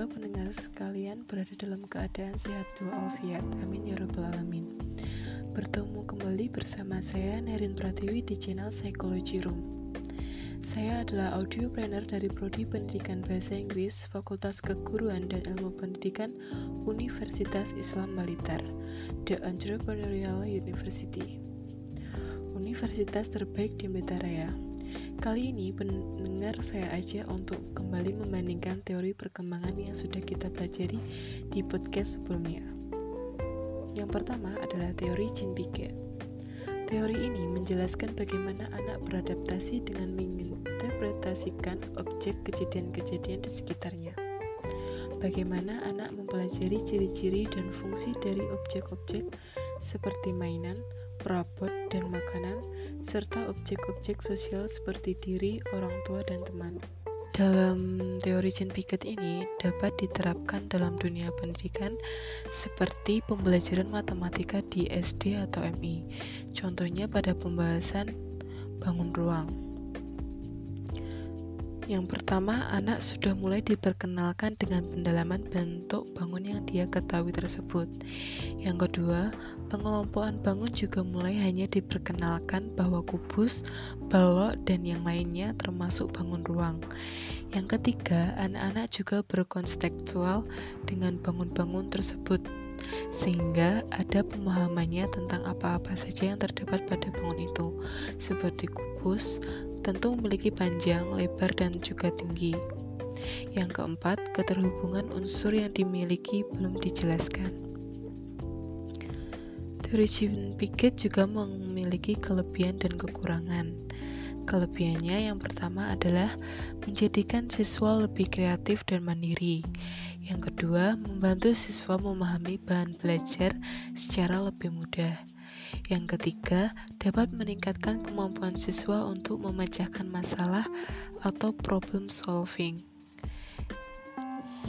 Semoga pendengar sekalian berada dalam keadaan sehat walafiat. Amin ya rabbal alamin. Bertemu kembali bersama saya Nerin Pratiwi di channel Psychology Room. Saya adalah audio planner dari Prodi Pendidikan Bahasa Inggris Fakultas Keguruan dan Ilmu Pendidikan Universitas Islam Balitar, The Entrepreneurial University. Universitas terbaik di Metaraya. Kali ini pendengar saya aja untuk kembali membandingkan teori perkembangan yang sudah kita pelajari di podcast sebelumnya. Yang pertama adalah teori Jean Piaget. Teori ini menjelaskan bagaimana anak beradaptasi dengan menginterpretasikan objek kejadian-kejadian di sekitarnya. Bagaimana anak mempelajari ciri-ciri dan fungsi dari objek-objek seperti mainan, perabot, dan makanan, serta objek-objek sosial seperti diri, orang tua, dan teman. Dalam teori Jean Piaget ini dapat diterapkan dalam dunia pendidikan seperti pembelajaran matematika di SD atau MI. Contohnya pada pembahasan bangun ruang. Yang pertama, anak sudah mulai diperkenalkan dengan pendalaman bentuk bangun yang dia ketahui tersebut. Yang kedua, pengelompokan bangun juga mulai hanya diperkenalkan bahwa kubus, balok, dan yang lainnya termasuk bangun ruang. Yang ketiga, anak-anak juga berkonstekstual dengan bangun-bangun tersebut sehingga ada pemahamannya tentang apa-apa saja yang terdapat pada bangun itu, seperti kubus, tentu memiliki panjang, lebar, dan juga tinggi. Yang keempat, keterhubungan unsur yang dimiliki belum dijelaskan. Teori Jean Piaget juga memiliki kelebihan dan kekurangan. Kelebihannya yang pertama adalah menjadikan siswa lebih kreatif dan mandiri. Yang kedua, membantu siswa memahami bahan belajar secara lebih mudah. Yang ketiga, dapat meningkatkan kemampuan siswa untuk memecahkan masalah atau problem solving.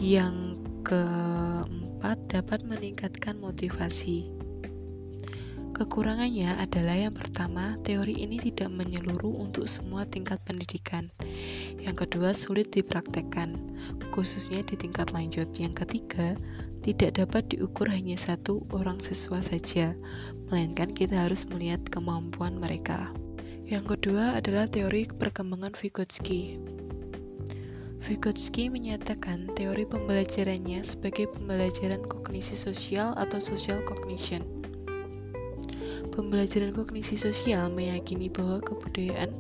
Yang keempat, dapat meningkatkan motivasi. Kekurangannya adalah yang pertama, teori ini tidak menyeluruh untuk semua tingkat pendidikan. Yang kedua, sulit dipraktekkan, khususnya di tingkat lanjut. Yang ketiga, tidak dapat diukur hanya satu orang siswa saja, melainkan kita harus melihat kemampuan mereka. Yang kedua adalah teori perkembangan Vygotsky. Vygotsky menyatakan teori pembelajarannya sebagai pembelajaran kognisi sosial atau social cognition. Pembelajaran kognisi sosial meyakini bahwa kebudayaan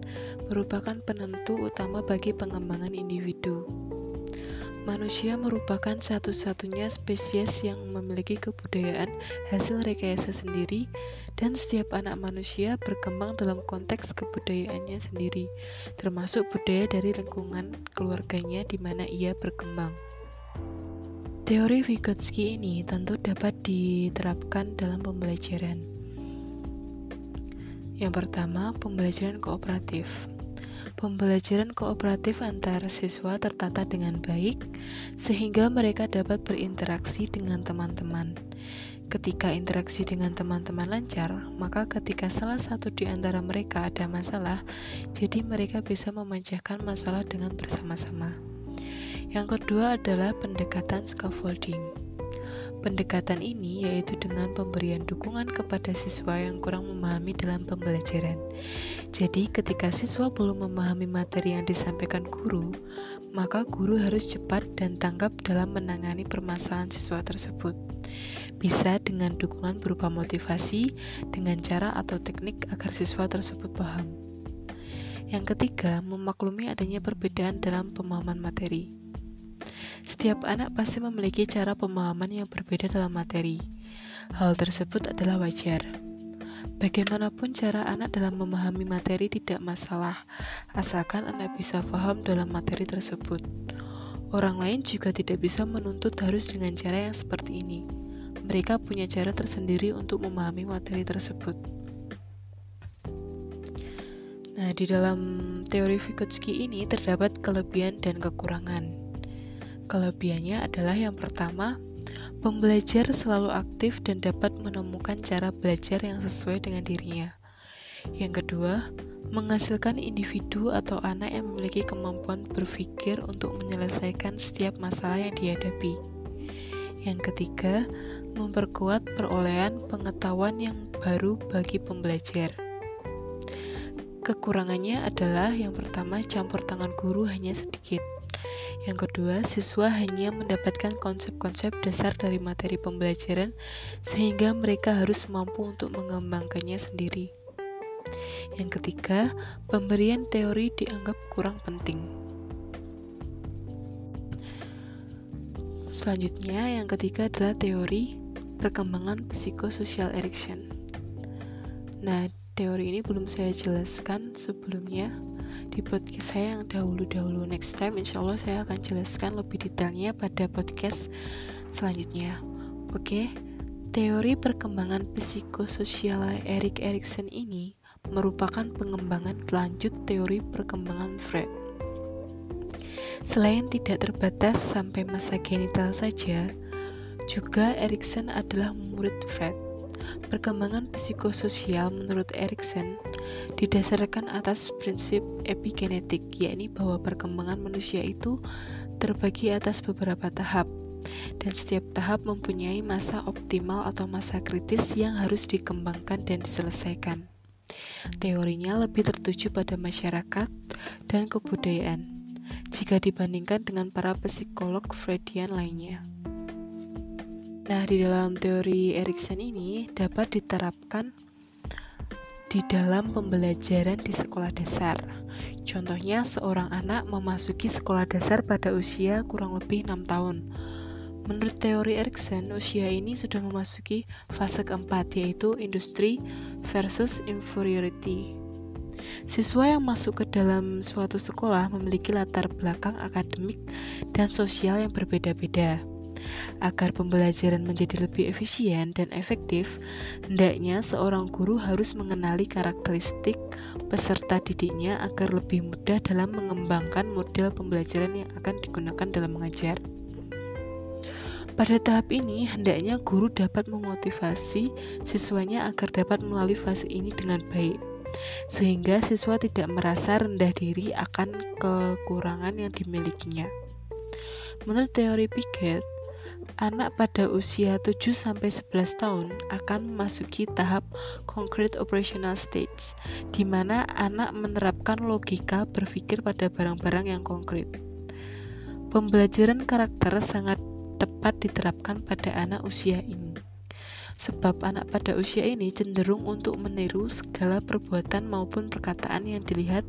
merupakan penentu utama bagi pengembangan individu. Manusia merupakan satu-satunya spesies yang memiliki kebudayaan hasil rekayasa sendiri, dan setiap anak manusia berkembang dalam konteks kebudayaannya sendiri, termasuk budaya dari lingkungan keluarganya di mana ia berkembang. Teori Vygotsky ini tentu dapat diterapkan dalam pembelajaran. Yang pertama, pembelajaran kooperatif. Pembelajaran kooperatif antara siswa tertata dengan baik, sehingga mereka dapat berinteraksi dengan teman-teman. Ketika interaksi dengan teman-teman lancar, maka ketika salah satu di antara mereka ada masalah, jadi mereka bisa memecahkan masalah dengan bersama-sama. Yang kedua adalah pendekatan scaffolding. Pendekatan ini yaitu dengan pemberian dukungan kepada siswa yang kurang memahami dalam pembelajaran. Jadi, ketika siswa belum memahami materi yang disampaikan guru, maka guru harus cepat dan tanggap dalam menangani permasalahan siswa tersebut. Bisa dengan dukungan berupa motivasi, dengan cara atau teknik agar siswa tersebut paham. Yang ketiga, memaklumi adanya perbedaan dalam pemahaman materi. Setiap anak pasti memiliki cara pemahaman yang berbeda dalam materi. Hal tersebut adalah wajar. Bagaimanapun cara anak dalam memahami materi tidak masalah, asalkan anak bisa paham dalam materi tersebut. Orang lain juga tidak bisa menuntut harus dengan cara yang seperti ini. Mereka punya cara tersendiri untuk memahami materi tersebut. Nah, di dalam teori Vygotsky ini terdapat kelebihan dan kekurangan. Kelebihannya adalah yang pertama, pembelajar selalu aktif dan dapat menemukan cara belajar yang sesuai dengan dirinya. Yang kedua, menghasilkan individu atau anak yang memiliki kemampuan berpikir untuk menyelesaikan setiap masalah yang dihadapi. Yang ketiga, memperkuat perolehan pengetahuan yang baru bagi pembelajar. Kekurangannya adalah yang pertama, campur tangan guru hanya sedikit. Yang kedua, siswa hanya mendapatkan konsep-konsep dasar dari materi pembelajaran sehingga mereka harus mampu untuk mengembangkannya sendiri. Yang ketiga, pemberian teori dianggap kurang penting. Selanjutnya, yang ketiga adalah teori perkembangan psikososial Erikson. Nah, teori ini belum saya jelaskan sebelumnya. Di podcast saya yang dahulu-dahulu next time insya Allah saya akan jelaskan lebih detailnya pada podcast selanjutnya. Oke teori perkembangan psikososial Erik Erikson ini merupakan pengembangan lanjut teori perkembangan Freud. Selain tidak terbatas sampai masa genital saja juga Erikson adalah murid Freud Perkembangan psikososial menurut Erikson didasarkan atas prinsip epigenetik, yakni bahwa perkembangan manusia itu terbagi atas beberapa tahap, dan setiap tahap mempunyai masa optimal atau masa kritis yang harus dikembangkan dan diselesaikan. Teorinya lebih tertuju pada masyarakat dan kebudayaan jika dibandingkan dengan para psikolog Freudian lainnya. Nah, di dalam teori Erikson ini dapat diterapkan di dalam pembelajaran di sekolah dasar. Contohnya, seorang anak memasuki sekolah dasar pada usia kurang lebih 6 tahun. Menurut teori Erikson, usia ini sudah memasuki fase keempat, yaitu industri versus inferiority. Siswa yang masuk ke dalam suatu sekolah memiliki latar belakang akademik dan sosial yang berbeda-beda. Agar pembelajaran menjadi lebih efisien dan efektif, hendaknya seorang guru harus mengenali karakteristik peserta didiknya agar lebih mudah dalam mengembangkan model pembelajaran yang akan digunakan dalam mengajar. Pada tahap ini, hendaknya guru dapat memotivasi siswanya agar dapat melalui fase ini dengan baik, sehingga siswa tidak merasa rendah diri akan kekurangan yang dimilikinya. Menurut teori Piaget, anak pada usia 7-11 tahun akan memasuki tahap concrete operational stage, di mana anak menerapkan logika berpikir pada barang-barang yang konkret. Pembelajaran karakter sangat tepat diterapkan pada anak usia ini. Sebab anak pada usia ini cenderung untuk meniru segala perbuatan maupun perkataan yang dilihat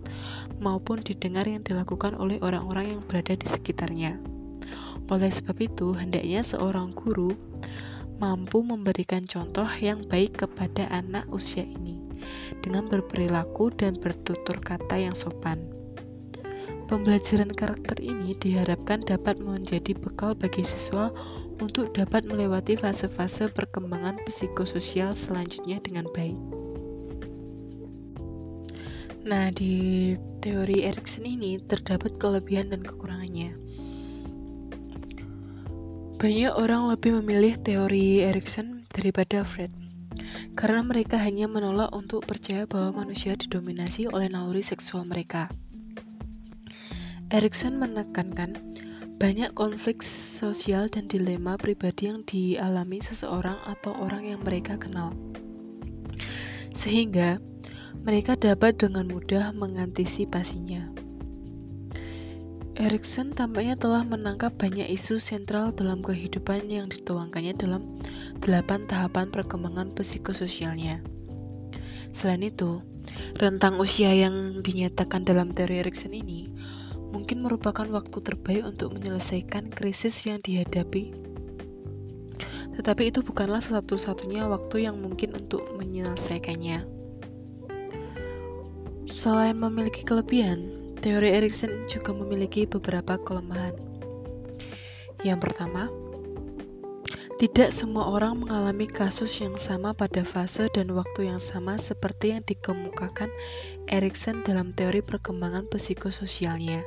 maupun didengar yang dilakukan oleh orang-orang yang berada di sekitarnya. Oleh sebab itu, hendaknya seorang guru mampu memberikan contoh yang baik kepada anak usia ini dengan berperilaku dan bertutur kata yang sopan. Pembelajaran karakter ini diharapkan dapat menjadi bekal bagi siswa untuk dapat melewati fase-fase perkembangan psikososial selanjutnya dengan baik. Nah, di teori Erikson ini terdapat kelebihan dan kekurangannya. Banyak orang lebih memilih teori Erikson daripada Freud, karena mereka hanya menolak untuk percaya bahwa manusia didominasi oleh naluri seksual mereka. Erikson menekankan banyak konflik sosial dan dilema pribadi yang dialami seseorang atau orang yang mereka kenal, sehingga mereka dapat dengan mudah mengantisipasinya. Erikson tampaknya telah menangkap banyak isu sentral dalam kehidupan yang dituangkannya dalam delapan tahapan perkembangan psikososialnya. Selain itu, rentang usia yang dinyatakan dalam teori Erikson ini mungkin merupakan waktu terbaik untuk menyelesaikan krisis yang dihadapi. Tetapi itu bukanlah satu-satunya waktu yang mungkin untuk menyelesaikannya. Selain memiliki kelebihan, Teori Erikson juga memiliki beberapa kelemahan. Yang pertama, tidak semua orang mengalami kasus yang sama pada fase dan waktu yang sama seperti yang dikemukakan Erikson dalam teori perkembangan psikososialnya.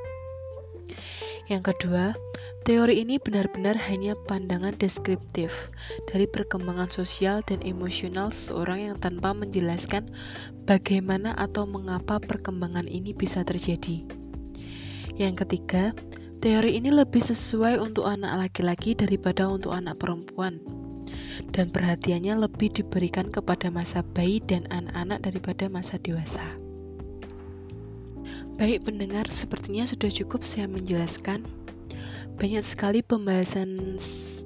Yang kedua, teori ini benar-benar hanya pandangan deskriptif dari perkembangan sosial dan emosional seseorang yang tanpa menjelaskan bagaimana atau mengapa perkembangan ini bisa terjadi. Yang ketiga, teori ini lebih sesuai untuk anak laki-laki daripada untuk anak perempuan dan perhatiannya lebih diberikan kepada masa bayi dan anak-anak daripada masa dewasa. Baik pendengar, sepertinya sudah cukup saya menjelaskan. Banyak sekali pembahasan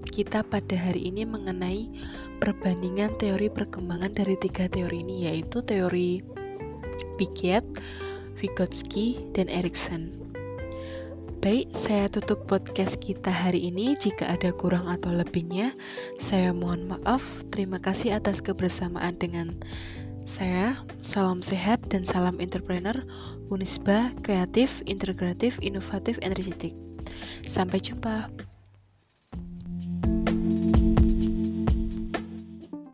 kita pada hari ini mengenai perbandingan teori perkembangan dari tiga teori ini, yaitu teori Piaget, Vygotsky, dan Erikson. Baik, saya tutup podcast kita hari ini. Jika ada kurang atau lebihnya, saya mohon maaf. Terima kasih atas kebersamaan dengan saya. Salam sehat dan salam entrepreneur, Unisba, kreatif, integratif, inovatif, energetik. Sampai jumpa.